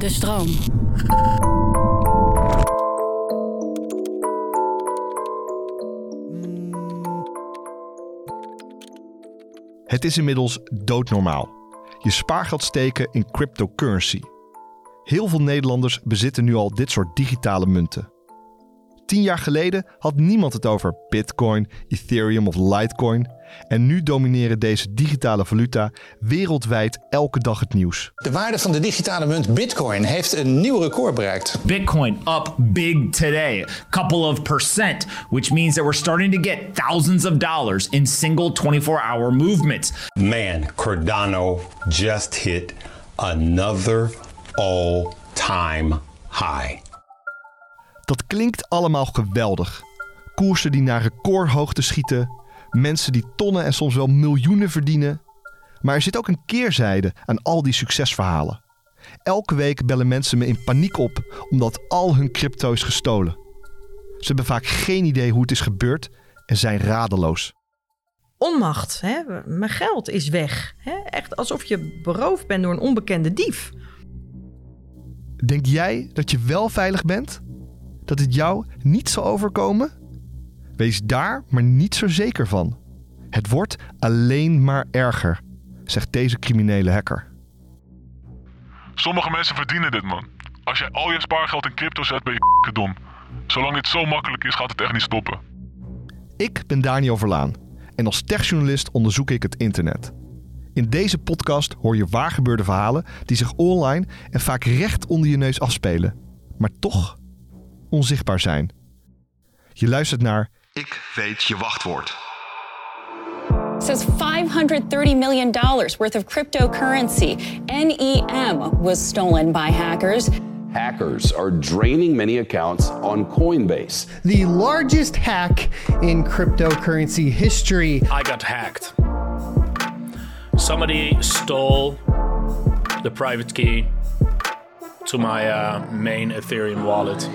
De stroom. Het is inmiddels doodnormaal. Je spaargeld steken in cryptocurrency. Heel veel Nederlanders bezitten nu al dit soort digitale munten. Tien jaar geleden had niemand het over Bitcoin, Ethereum of Litecoin. En nu domineren deze digitale valuta wereldwijd elke dag het nieuws. De waarde van de digitale munt Bitcoin heeft een nieuw record bereikt. Bitcoin up big today, couple of percent, which means that we're starting to get thousands of dollars in single 24-hour movements. Man, Cardano just hit another all-time high. Dat klinkt allemaal geweldig. Koersen die naar recordhoogte schieten, mensen die tonnen en soms wel miljoenen verdienen. Maar er zit ook een keerzijde aan al die succesverhalen. Elke week bellen mensen me in paniek op omdat al hun crypto is gestolen. Ze hebben vaak geen idee hoe het is gebeurd en zijn radeloos. Onmacht, hè? mijn geld is weg. Hè? Echt alsof je beroofd bent door een onbekende dief. Denk jij dat je wel veilig bent? Dat het jou niet zal overkomen? Wees daar maar niet zo zeker van. Het wordt alleen maar erger, zegt deze criminele hacker. Sommige mensen verdienen dit, man. Als jij al je spaargeld in crypto zet, ben je dom. Zolang dit zo makkelijk is, gaat het echt niet stoppen. Ik ben Daniel Verlaan en als techjournalist onderzoek ik het internet. In deze podcast hoor je waargebeurde verhalen die zich online en vaak recht onder je neus afspelen, maar toch onzichtbaar zijn. Je luistert naar Ik weet je wachtwoord. says $530 million worth of cryptocurrency, NEM, was stolen by hackers. Hackers are draining many accounts on Coinbase. The largest hack in cryptocurrency history. I got hacked. Somebody stole the private key to my uh, main Ethereum wallet.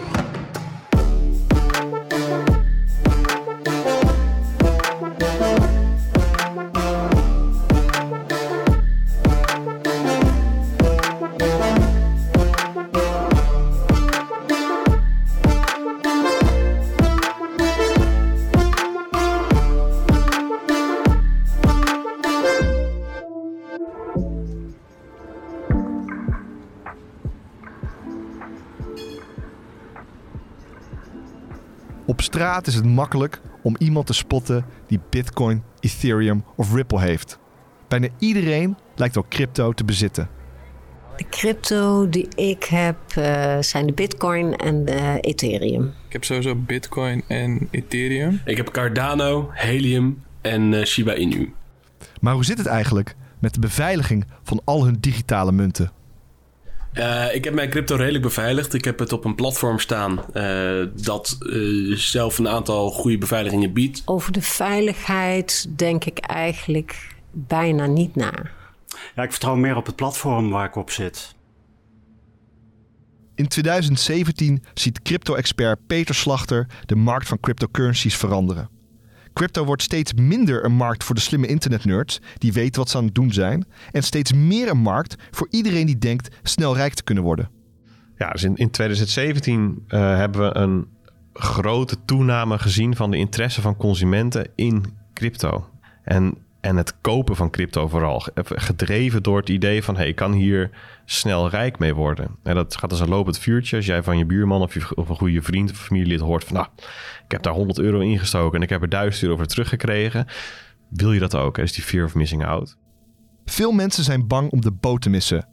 Op straat is het makkelijk om iemand te spotten die Bitcoin, Ethereum of Ripple heeft. Bijna iedereen lijkt wel crypto te bezitten. De crypto die ik heb uh, zijn de Bitcoin en de Ethereum. Ik heb sowieso Bitcoin en Ethereum. Ik heb Cardano, Helium en uh, Shiba Inu. Maar hoe zit het eigenlijk met de beveiliging van al hun digitale munten? Uh, ik heb mijn crypto redelijk beveiligd. Ik heb het op een platform staan uh, dat uh, zelf een aantal goede beveiligingen biedt. Over de veiligheid denk ik eigenlijk bijna niet na. Ja, ik vertrouw meer op het platform waar ik op zit. In 2017 ziet crypto-expert Peter Slachter de markt van cryptocurrencies veranderen. Crypto wordt steeds minder een markt voor de slimme internetnerds die weten wat ze aan het doen zijn. En steeds meer een markt voor iedereen die denkt snel rijk te kunnen worden. Ja, dus in, in 2017 uh, hebben we een grote toename gezien van de interesse van consumenten in crypto. En, en het kopen van crypto vooral. Gedreven door het idee van hey, ik kan hier snel rijk mee worden. En dat gaat als een lopend vuurtje. Als jij van je buurman of, je, of een goede vriend of familielid hoort van nou, ik heb daar 100 euro ingestoken en ik heb er 1000 euro voor teruggekregen. Wil je dat ook? Is die fear of missing out? Veel mensen zijn bang om de boot te missen.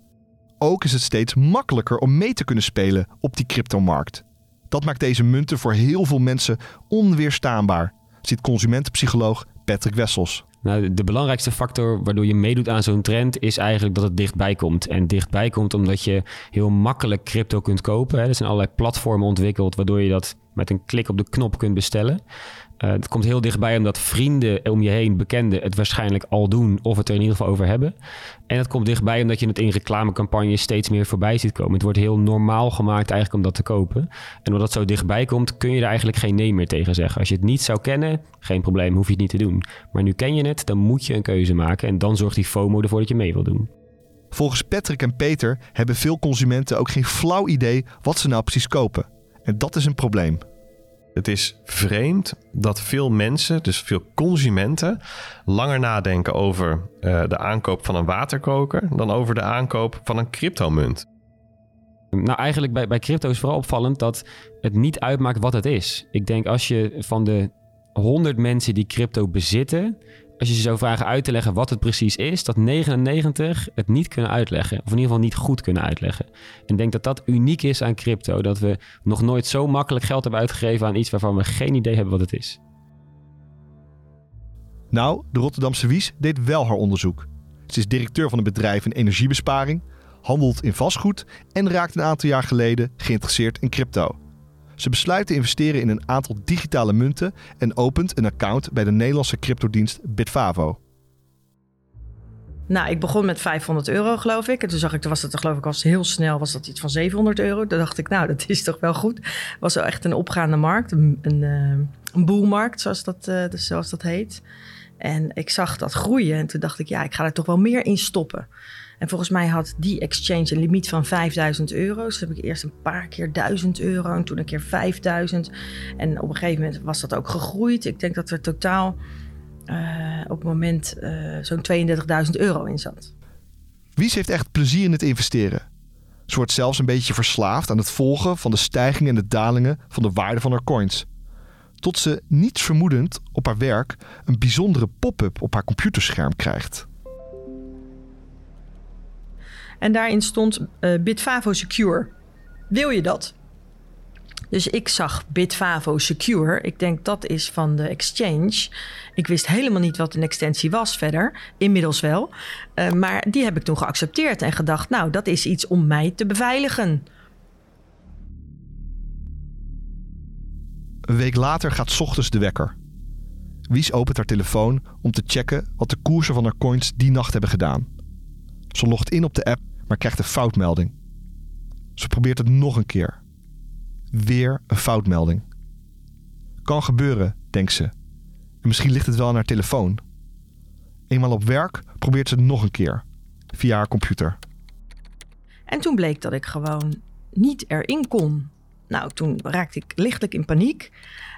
Ook is het steeds makkelijker om mee te kunnen spelen op die cryptomarkt. Dat maakt deze munten voor heel veel mensen onweerstaanbaar, ziet consumentenpsycholoog Patrick Wessels. Nou, de belangrijkste factor waardoor je meedoet aan zo'n trend is eigenlijk dat het dichtbij komt. En dichtbij komt omdat je heel makkelijk crypto kunt kopen. Er zijn allerlei platformen ontwikkeld waardoor je dat met een klik op de knop kunt bestellen. Uh, het komt heel dichtbij omdat vrienden om je heen, bekenden, het waarschijnlijk al doen of het er in ieder geval over hebben. En het komt dichtbij omdat je het in reclamecampagnes steeds meer voorbij ziet komen. Het wordt heel normaal gemaakt eigenlijk om dat te kopen. En omdat het zo dichtbij komt, kun je er eigenlijk geen nee meer tegen zeggen. Als je het niet zou kennen, geen probleem, hoef je het niet te doen. Maar nu ken je het, dan moet je een keuze maken en dan zorgt die FOMO ervoor dat je mee wil doen. Volgens Patrick en Peter hebben veel consumenten ook geen flauw idee wat ze nou precies kopen. En dat is een probleem. Het is vreemd dat veel mensen, dus veel consumenten, langer nadenken over uh, de aankoop van een waterkoker dan over de aankoop van een cryptomunt. Nou, eigenlijk bij, bij crypto is vooral opvallend dat het niet uitmaakt wat het is. Ik denk als je van de 100 mensen die crypto bezitten, als je ze zou vragen uit te leggen wat het precies is, dat 99 het niet kunnen uitleggen. Of in ieder geval niet goed kunnen uitleggen. En ik denk dat dat uniek is aan crypto. Dat we nog nooit zo makkelijk geld hebben uitgegeven aan iets waarvan we geen idee hebben wat het is. Nou, de Rotterdamse Wies deed wel haar onderzoek. Ze is directeur van een bedrijf in energiebesparing, handelt in vastgoed en raakte een aantal jaar geleden geïnteresseerd in crypto. Ze besluit te investeren in een aantal digitale munten en opent een account bij de Nederlandse cryptodienst Bitfavo. Nou, ik begon met 500 euro, geloof ik. En toen zag ik, toen was het, geloof ik, was heel snel, was dat iets van 700 euro. Toen dacht ik, nou, dat is toch wel goed. Was wel echt een opgaande markt, een, een, eh, een boelmarkt, zoals dat, uh, zoals dat heet. En ik zag dat groeien en toen dacht ik, ja, ik ga er toch wel meer in stoppen. En volgens mij had die exchange een limiet van 5000 euro. Dus heb ik eerst een paar keer 1000 euro en toen een keer 5000. En op een gegeven moment was dat ook gegroeid. Ik denk dat er totaal uh, op het moment uh, zo'n 32.000 euro in zat. Wies heeft echt plezier in het investeren. Ze wordt zelfs een beetje verslaafd aan het volgen van de stijgingen en de dalingen van de waarde van haar coins. Tot ze niets vermoedend op haar werk een bijzondere pop-up op haar computerscherm krijgt. En daarin stond uh, Bitfavo Secure. Wil je dat? Dus ik zag Bitfavo Secure. Ik denk dat is van de exchange. Ik wist helemaal niet wat een extensie was verder. Inmiddels wel. Uh, maar die heb ik toen geaccepteerd en gedacht: nou, dat is iets om mij te beveiligen. Een week later gaat ochtends de wekker. Wies opent haar telefoon om te checken wat de koersen van haar coins die nacht hebben gedaan. Ze logt in op de app maar krijgt een foutmelding. Ze probeert het nog een keer. Weer een foutmelding. Kan gebeuren, denkt ze. En misschien ligt het wel aan haar telefoon. Eenmaal op werk probeert ze het nog een keer. Via haar computer. En toen bleek dat ik gewoon niet erin kon. Nou, toen raakte ik lichtelijk in paniek.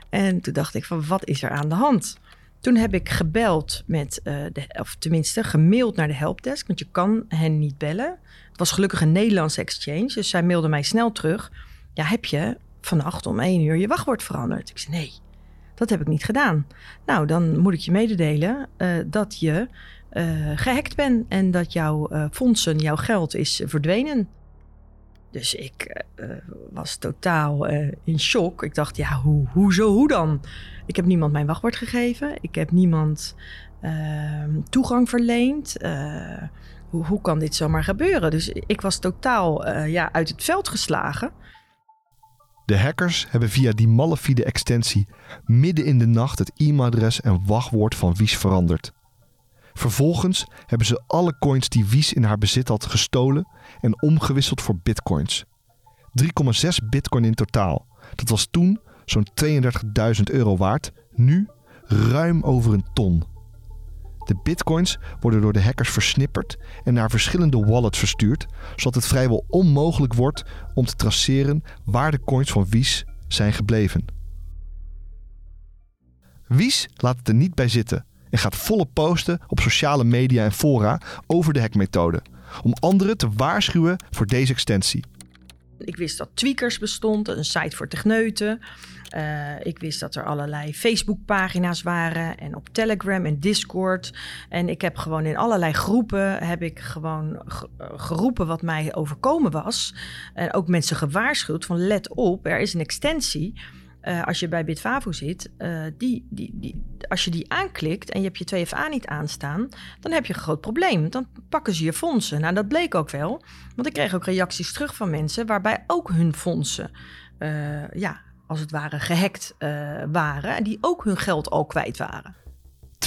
En toen dacht ik van wat is er aan de hand? Toen heb ik gebeld met, uh, de, of tenminste gemaild naar de helpdesk, want je kan hen niet bellen. Het was gelukkig een Nederlandse exchange, dus zij mailde mij snel terug. Ja, heb je vannacht om één uur je wachtwoord veranderd? Ik zei nee, dat heb ik niet gedaan. Nou, dan moet ik je mededelen uh, dat je uh, gehackt bent en dat jouw fondsen, jouw geld is verdwenen. Dus ik uh, was totaal uh, in shock. Ik dacht, ja, hoe, hoezo, hoe dan? Ik heb niemand mijn wachtwoord gegeven. Ik heb niemand uh, toegang verleend. hoe, hoe kan dit zomaar gebeuren? Dus ik was totaal ja, uit het veld geslagen. De hackers hebben via die malafide extensie midden in de nacht het e-mailadres en wachtwoord van Wies veranderd. Vervolgens hebben ze alle coins die Wies in haar bezit had gestolen en omgewisseld voor bitcoins. 3,6 bitcoin in totaal. Dat was toen zo'n 32.000 euro waard, nu ruim over een ton. De bitcoins worden door de hackers versnipperd en naar verschillende wallets verstuurd, zodat het vrijwel onmogelijk wordt om te traceren waar de coins van Wies zijn gebleven. Wies laat het er niet bij zitten en gaat volop posten op sociale media en fora over de hackmethode, om anderen te waarschuwen voor deze extensie. Ik wist dat Tweakers bestond, een site voor techneuten. Uh, ik wist dat er allerlei Facebook-pagina's waren en op Telegram en Discord. En ik heb gewoon in allerlei groepen heb ik gewoon geroepen wat mij overkomen was. En ook mensen gewaarschuwd van let op, er is een extensie uh, als je bij Bitfavo zit, uh, die, die, die, als je die aanklikt en je hebt je 2FA niet aanstaan, dan heb je een groot probleem. Dan pakken ze je fondsen. Nou, dat bleek ook wel. Want ik kreeg ook reacties terug van mensen waarbij ook hun fondsen, uh, ja, als het ware gehackt waren. En die ook hun geld al kwijt waren.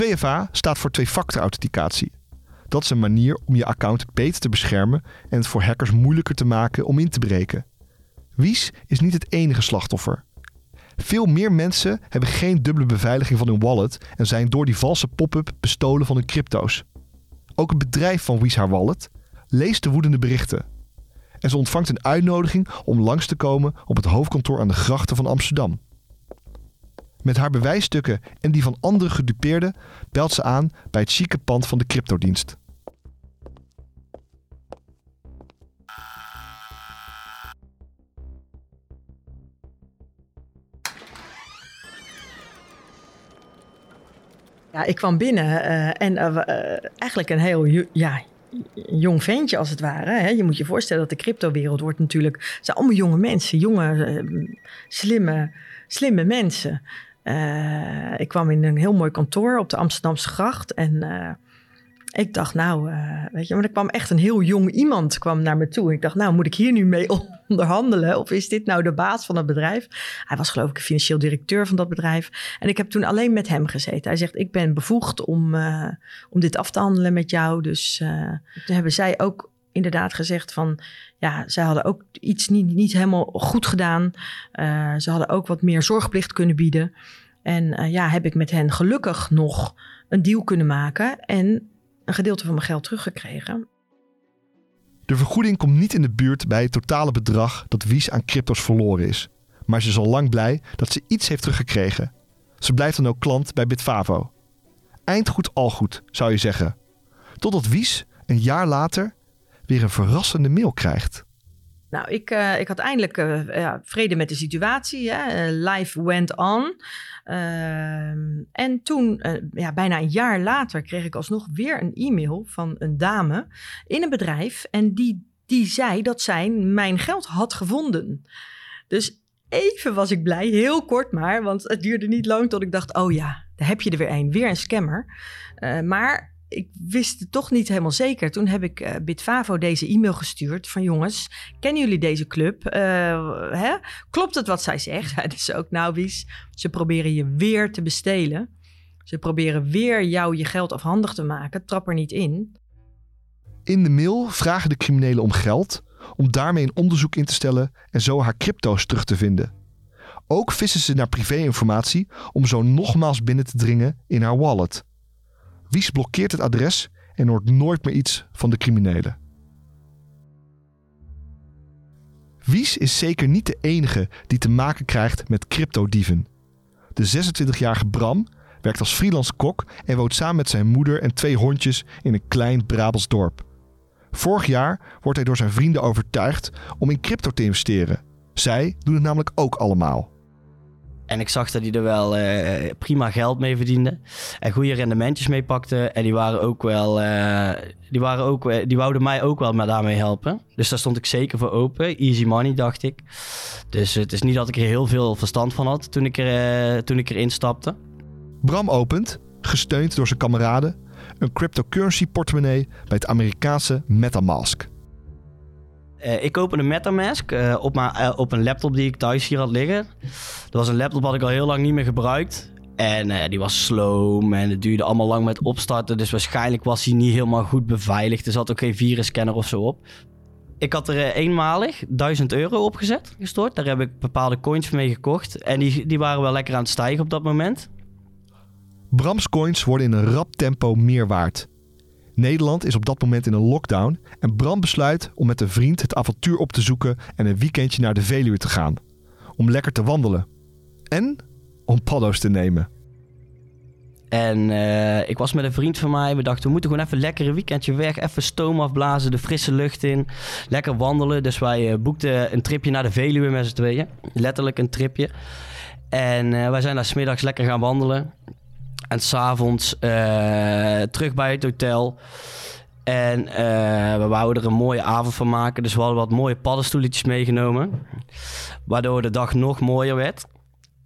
2FA staat voor twee-factor authenticatie. Dat is een manier om je account beter te beschermen en het voor hackers moeilijker te maken om in te breken. Wies is niet het enige slachtoffer. Veel meer mensen hebben geen dubbele beveiliging van hun wallet en zijn door die valse pop-up bestolen van hun crypto's. Ook het bedrijf van Wies haar wallet, leest de woedende berichten. En ze ontvangt een uitnodiging om langs te komen op het hoofdkantoor aan de grachten van Amsterdam. Met haar bewijsstukken en die van andere gedupeerden belt ze aan bij het chique pand van de cryptodienst. Ja, ik kwam binnen eh, en eh, eigenlijk een heel ja, jong ventje als het ware. Hè. Je moet je voorstellen dat de cryptowereld wordt natuurlijk... Het zijn allemaal jonge mensen, jonge, eh, slimme, slimme mensen. Eh, ik kwam in een heel mooi kantoor op de Amsterdamse gracht en... ik dacht, nou, eh, weet je, maar er kwam echt een heel jong iemand kwam naar me toe. Ik dacht, nou, moet ik hier nu mee onderhandelen? Of is dit nou de baas van het bedrijf? Hij was geloof ik financieel directeur van dat bedrijf. En ik heb toen alleen met hem gezeten. Hij zegt, ik ben bevoegd om, eh, om dit af te handelen met jou. Dus eh, toen hebben zij ook inderdaad gezegd van... Ja, zij hadden ook iets niet, niet helemaal goed gedaan. Ze hadden ook wat meer zorgplicht kunnen bieden. En ja, heb ik met hen gelukkig nog een deal kunnen maken... en een gedeelte van mijn geld teruggekregen. De vergoeding komt niet in de buurt bij het totale bedrag dat Wies aan crypto's verloren is. Maar ze is al lang blij dat ze iets heeft teruggekregen. Ze blijft dan ook klant bij Bitfavo. Eind goed al goed, zou je zeggen. Totdat Wies een jaar later weer een verrassende mail krijgt. Nou, ik, eh, ik had eindelijk eh, ja, vrede met de situatie. Hè? Eh, life went on. Ehm, en toen, eh, ja, bijna een jaar later, kreeg ik alsnog weer een e-mail van een dame in een bedrijf. En die, die zei dat zij mijn geld had gevonden. Dus even was ik blij, heel kort maar. Want het duurde niet lang tot ik dacht, oh ja, daar heb je er weer een. Weer een scammer. Eh, maar ik wist het toch niet helemaal zeker. Toen heb ik eh, Bitfavo deze e-mail gestuurd van jongens, kennen jullie deze club? Eh, hè? Klopt het wat zij zegt? Zeiden ze ook, nou Wies, ze proberen je weer te bestelen. Ze proberen weer jou je geld afhandig te maken. Trap er niet in. In de mail vragen de criminelen om geld om daarmee een onderzoek in te stellen en zo haar crypto's terug te vinden. Ook vissen ze naar privéinformatie om zo nogmaals binnen te dringen in haar wallet. Wies blokkeert het adres en hoort nooit meer iets van de criminelen. Wies is zeker niet de enige die te maken krijgt met cryptodieven. De 26-jarige Bram werkt als freelance kok en woont samen met zijn moeder en twee hondjes in een klein Brabants dorp. Vorig jaar wordt hij door zijn vrienden overtuigd om in crypto te investeren. Zij doen het namelijk ook allemaal. En ik zag dat hij er wel eh, prima geld mee verdiende. En goede rendementjes mee pakte. En die waren ook wel. eh, die, waren ook, eh, die wouden mij ook wel maar daarmee helpen. Dus daar stond ik zeker voor open. Easy money, dacht ik. Dus het is niet dat ik er heel veel verstand van had toen ik, er, toen ik erin stapte. Bram opent, gesteund door zijn kameraden, een cryptocurrency portemonnee bij het Amerikaanse Metamask. Eh, ik opende Metamask eh, op, mijn, eh, op een laptop die ik thuis hier had liggen. Dat was een laptop wat ik al heel lang niet meer gebruikt. En die was slow en het duurde allemaal lang met opstarten. Dus waarschijnlijk was hij niet helemaal goed beveiligd. Er zat ook geen virusscanner of zo op. Ik had er eenmalig 1000 euro op gezet, gestort. Daar heb ik bepaalde coins mee gekocht. En die, die waren wel lekker aan het stijgen op dat moment. Brams coins worden in een rap tempo meer waard. Nederland is op dat moment in een lockdown en Bram besluit om met een vriend het avontuur op te zoeken en een weekendje naar de Veluwe te gaan. Om lekker te wandelen. En om paddo's te nemen. En eh, ik was met een vriend van mij. We dachten, we moeten gewoon even lekker een weekendje weg. Even stoom afblazen, de frisse lucht in. Lekker wandelen. Dus wij eh, boekten een tripje naar de Veluwe met z'n tweeën. Letterlijk een tripje. En eh, wij zijn daar smiddags lekker gaan wandelen. En s'avonds eh terug bij het hotel. En eh, we wouden er een mooie avond van maken. Dus we hadden wat mooie paddenstoeletjes meegenomen. Waardoor de dag nog mooier werd.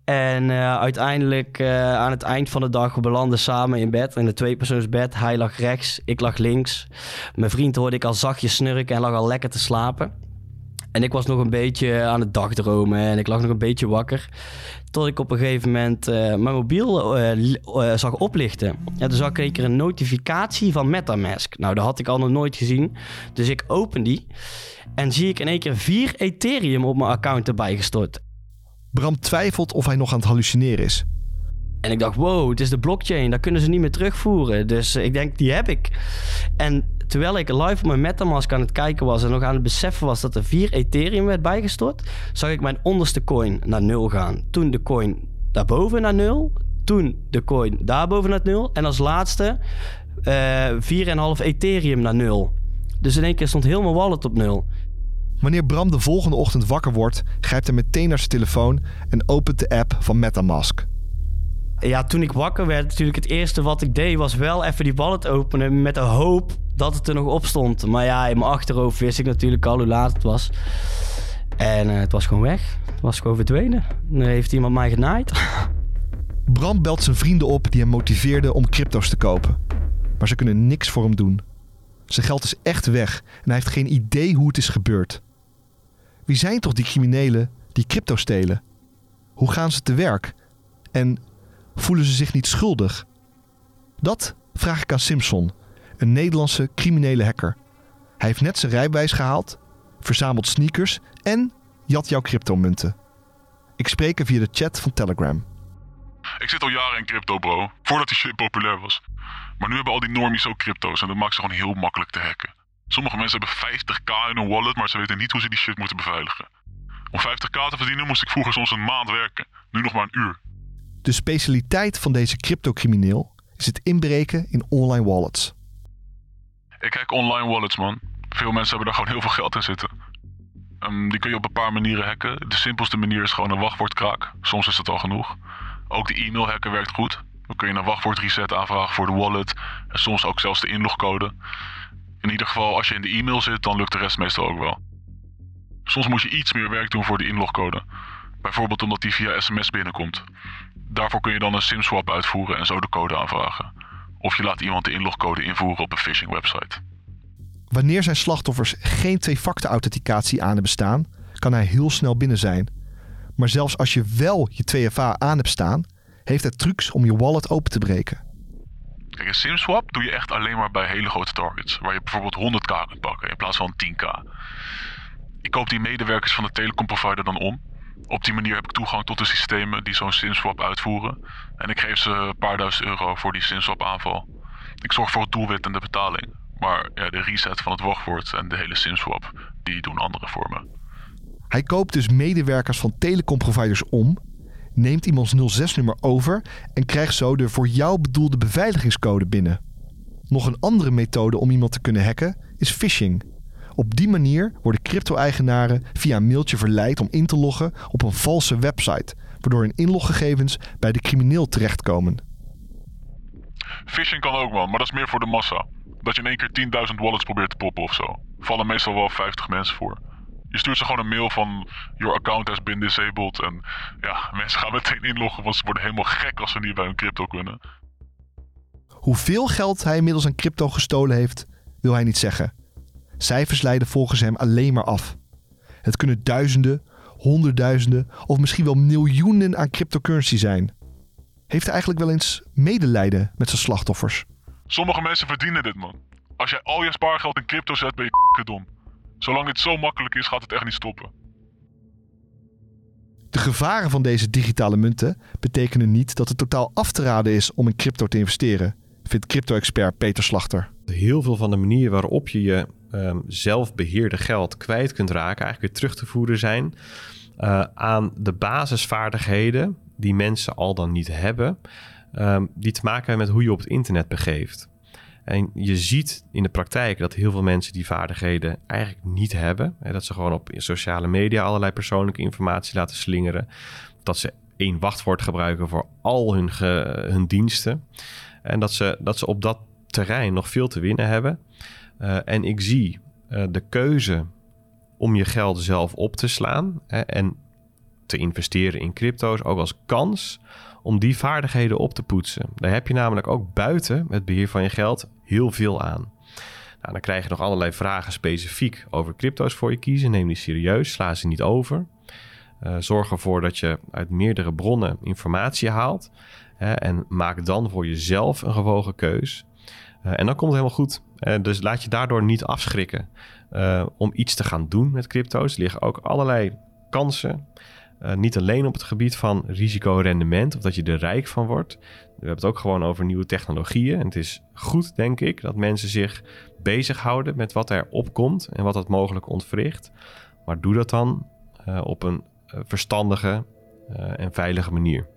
En eh, uiteindelijk aan het eind van de dag, we belanden samen in bed. In een tweepersoonsbed. Hij lag rechts, ik lag links. Mijn vriend hoorde ik al zachtjes snurken en lag al lekker te slapen. En ik was nog een beetje aan het dagdromen en ik lag nog een beetje wakker. Tot ik op een gegeven moment eh, mijn mobiel eh, eh, zag oplichten. En toen zag ik een keer een notificatie van Metamask. Nou, dat had ik al nog nooit gezien. Dus ik open die en zie ik in één keer vier Ethereum op mijn account erbij gestort. Bram twijfelt of hij nog aan het hallucineren is. En ik dacht, wow, het is de blockchain. Daar kunnen ze niet meer terugvoeren. Dus ik denk, die heb ik. En terwijl ik live op mijn Metamask aan het kijken was... en nog aan het beseffen was dat er vier Ethereum werd bijgestort... zag ik mijn onderste coin naar nul gaan. Toen de coin daarboven naar nul. Toen de coin daarboven naar nul. En als laatste uh, 4,5 Ethereum naar nul. Dus in één keer stond heel mijn wallet op nul. Wanneer Bram de volgende ochtend wakker wordt, grijpt hij meteen naar zijn telefoon en opent de app van Metamask. Ja, toen ik wakker werd, natuurlijk het eerste wat ik deed was wel even die wallet openen met de hoop dat het er nog op stond. Maar ja, in mijn achterhoofd wist ik natuurlijk al hoe laat het was. En uh, het was gewoon weg. Het was gewoon verdwenen. Dan heeft iemand mij genaaid. Bram belt zijn vrienden op die hem motiveerden om crypto's te kopen. Maar ze kunnen niks voor hem doen. Zijn geld is echt weg en hij heeft geen idee hoe het is gebeurd. Wie zijn toch die criminelen die crypto stelen? Hoe gaan ze te werk? En voelen ze zich niet schuldig? Dat vraag ik aan Simpson, een Nederlandse criminele hacker. Hij heeft net zijn rijbewijs gehaald, verzamelt sneakers en jat jouw cryptomunten. Ik spreek hem via de chat van Telegram. Ik zit al jaren in crypto, bro. Voordat die shit populair was. Maar nu hebben al die normies ook crypto's en dat maakt ze gewoon heel makkelijk te hacken. Sommige mensen hebben 50k in hun wallet, maar ze weten niet hoe ze die shit moeten beveiligen. Om 50k te verdienen moest ik vroeger soms een maand werken. Nu nog maar een uur. De specialiteit van deze cryptocrimineel is het inbreken in online wallets. Ik hack online wallets, man. Veel mensen hebben daar gewoon heel veel geld in zitten. Um, die kun je op een paar manieren hacken. De simpelste manier is gewoon een wachtwoordkraak. Soms is dat al genoeg. Ook de e-mail hacken werkt goed. Dan kun je een wachtwoord reset aanvragen voor de wallet. En soms ook zelfs de inlogcode. In ieder geval, als je in de e-mail zit, dan lukt de rest meestal ook wel. Soms moet je iets meer werk doen voor de inlogcode. Bijvoorbeeld omdat die via sms binnenkomt. Daarvoor kun je dan een SIM-swap uitvoeren en zo de code aanvragen. Of je laat iemand de inlogcode invoeren op een phishing website. Wanneer zijn slachtoffers geen twee-factor-authenticatie aan hebben staan, kan hij heel snel binnen zijn. Maar zelfs als je wel je 2FA aan hebt staan, heeft hij trucs om je wallet open te breken. Kijk, een SIM-swap doe je echt alleen maar bij hele grote targets. Waar je bijvoorbeeld 100k kunt pakken in plaats van 10k. Ik koop die medewerkers van de telecomprovider dan om. Op die manier heb ik toegang tot de systemen die zo'n SIM-swap uitvoeren. En ik geef ze een paar duizend euro voor die SIM-swap aanval. Ik zorg voor het doelwit en de betaling. Maar ja, de reset van het wachtwoord en de hele SIM-swap, die doen andere vormen. Hij koopt dus medewerkers van telecomproviders om neemt iemands 06-nummer over en krijgt zo de voor jou bedoelde beveiligingscode binnen. Nog een andere methode om iemand te kunnen hacken is phishing. Op die manier worden crypto-eigenaren via een mailtje verleid om in te loggen op een valse website, waardoor hun inloggegevens bij de crimineel terechtkomen. Phishing kan ook man, maar dat is meer voor de massa. Dat je in één keer 10.000 wallets probeert te poppen of zo. Vallen meestal wel 50 mensen voor. Je stuurt ze gewoon een mail van your account has been disabled. En ja, mensen gaan meteen inloggen, want ze worden helemaal gek als ze niet bij hun crypto kunnen. Hoeveel geld hij inmiddels aan crypto gestolen heeft, wil hij niet zeggen. Cijfers leiden volgens hem alleen maar af. Het kunnen duizenden, honderdduizenden of misschien wel miljoenen aan cryptocurrency zijn. Heeft hij eigenlijk wel eens medelijden met zijn slachtoffers? Sommige mensen verdienen dit, man. Als jij al je spaargeld in crypto zet, ben je dom. Zolang het zo makkelijk is, gaat het echt niet stoppen. De gevaren van deze digitale munten betekenen niet dat het totaal af te raden is om in crypto te investeren, vindt crypto-expert Peter Slachter. Heel veel van de manier waarop je je um, zelfbeheerde geld kwijt kunt raken, eigenlijk weer terug te voeren zijn uh, aan de basisvaardigheden die mensen al dan niet hebben, um, die te maken hebben met hoe je op het internet begeeft. En je ziet in de praktijk dat heel veel mensen die vaardigheden eigenlijk niet hebben. Dat ze gewoon op sociale media allerlei persoonlijke informatie laten slingeren. Dat ze één wachtwoord gebruiken voor al hun, hun diensten. En dat ze, dat ze op dat terrein nog veel te winnen hebben. Uh, en ik zie uh, de keuze om je geld zelf op te slaan hè, en te investeren in crypto's ook als kans om die vaardigheden op te poetsen. Daar heb je namelijk ook buiten het beheer van je geld heel veel aan. Nou, dan krijg je nog allerlei vragen specifiek over crypto's voor je kiezen. Neem die serieus, sla ze niet over. Uh, zorg ervoor dat je uit meerdere bronnen informatie haalt. Hè, en maak dan voor jezelf een gewogen keus. En dan komt het helemaal goed. Uh, dus laat je daardoor niet afschrikken om iets te gaan doen met crypto's. Er liggen ook allerlei kansen Eh, niet alleen op het gebied van risico-rendement, of dat je er rijk van wordt. We hebben het ook gewoon over nieuwe technologieën. En het is goed, denk ik, dat mensen zich bezighouden met wat er opkomt en wat dat mogelijk ontwricht. Maar doe dat dan op een verstandige en veilige manier.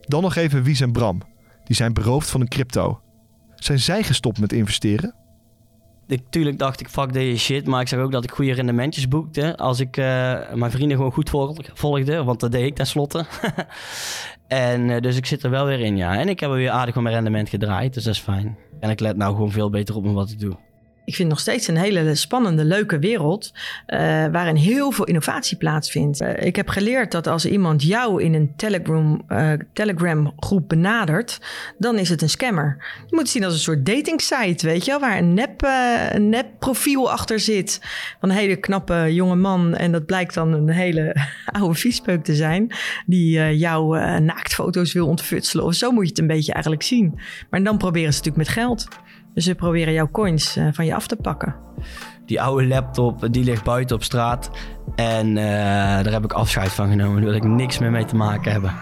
Dan nog even Wies en Bram. Die zijn beroofd van een crypto. Zijn zij gestopt met investeren? Natuurlijk dacht ik, fuck deze shit. Maar ik zag ook dat ik goede rendementjes boekte. Als ik uh, mijn vrienden gewoon goed volgde. Want dat deed ik tenslotte. en uh, dus ik zit er wel weer in, ja. En ik heb er weer aardig van mijn rendement gedraaid. Dus dat is fijn. En ik let nou gewoon veel beter op met wat ik doe. Ik vind nog steeds een hele spannende, leuke wereld. Uh, waarin heel veel innovatie plaatsvindt. Uh, ik heb geleerd dat als iemand jou in een Telegram, uh, Telegram groep benadert, dan is het een scammer. Je moet het zien als een soort dating site, weet je wel, waar een nep, een nep profiel achter zit. Van een hele knappe jonge man. En dat blijkt dan een hele oude viespeuk te zijn. Die jouw naaktfoto's wil ontfutselen. Of zo moet je het een beetje eigenlijk zien. Maar dan proberen ze natuurlijk met geld. Dus ze proberen jouw coins uh, van je af te pakken. Die oude laptop, die ligt buiten op straat. En uh, daar heb ik afscheid van genomen. Daar wil ik niks meer mee te maken hebben.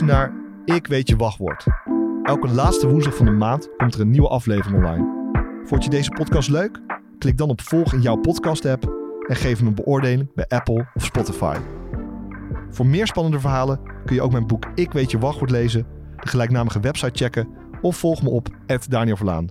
Naar Ik Weet Je Wachtwoord. Elke laatste woensdag van de maand komt er een nieuwe aflevering online. Vond je deze podcast leuk? Klik dan op volg in jouw podcast-app en geef hem een beoordeling bij Apple of Spotify. Voor meer spannende verhalen kun je ook mijn boek Ik Weet Je Wachtwoord lezen, de gelijknamige website checken of volg me op Daniel Verlaan.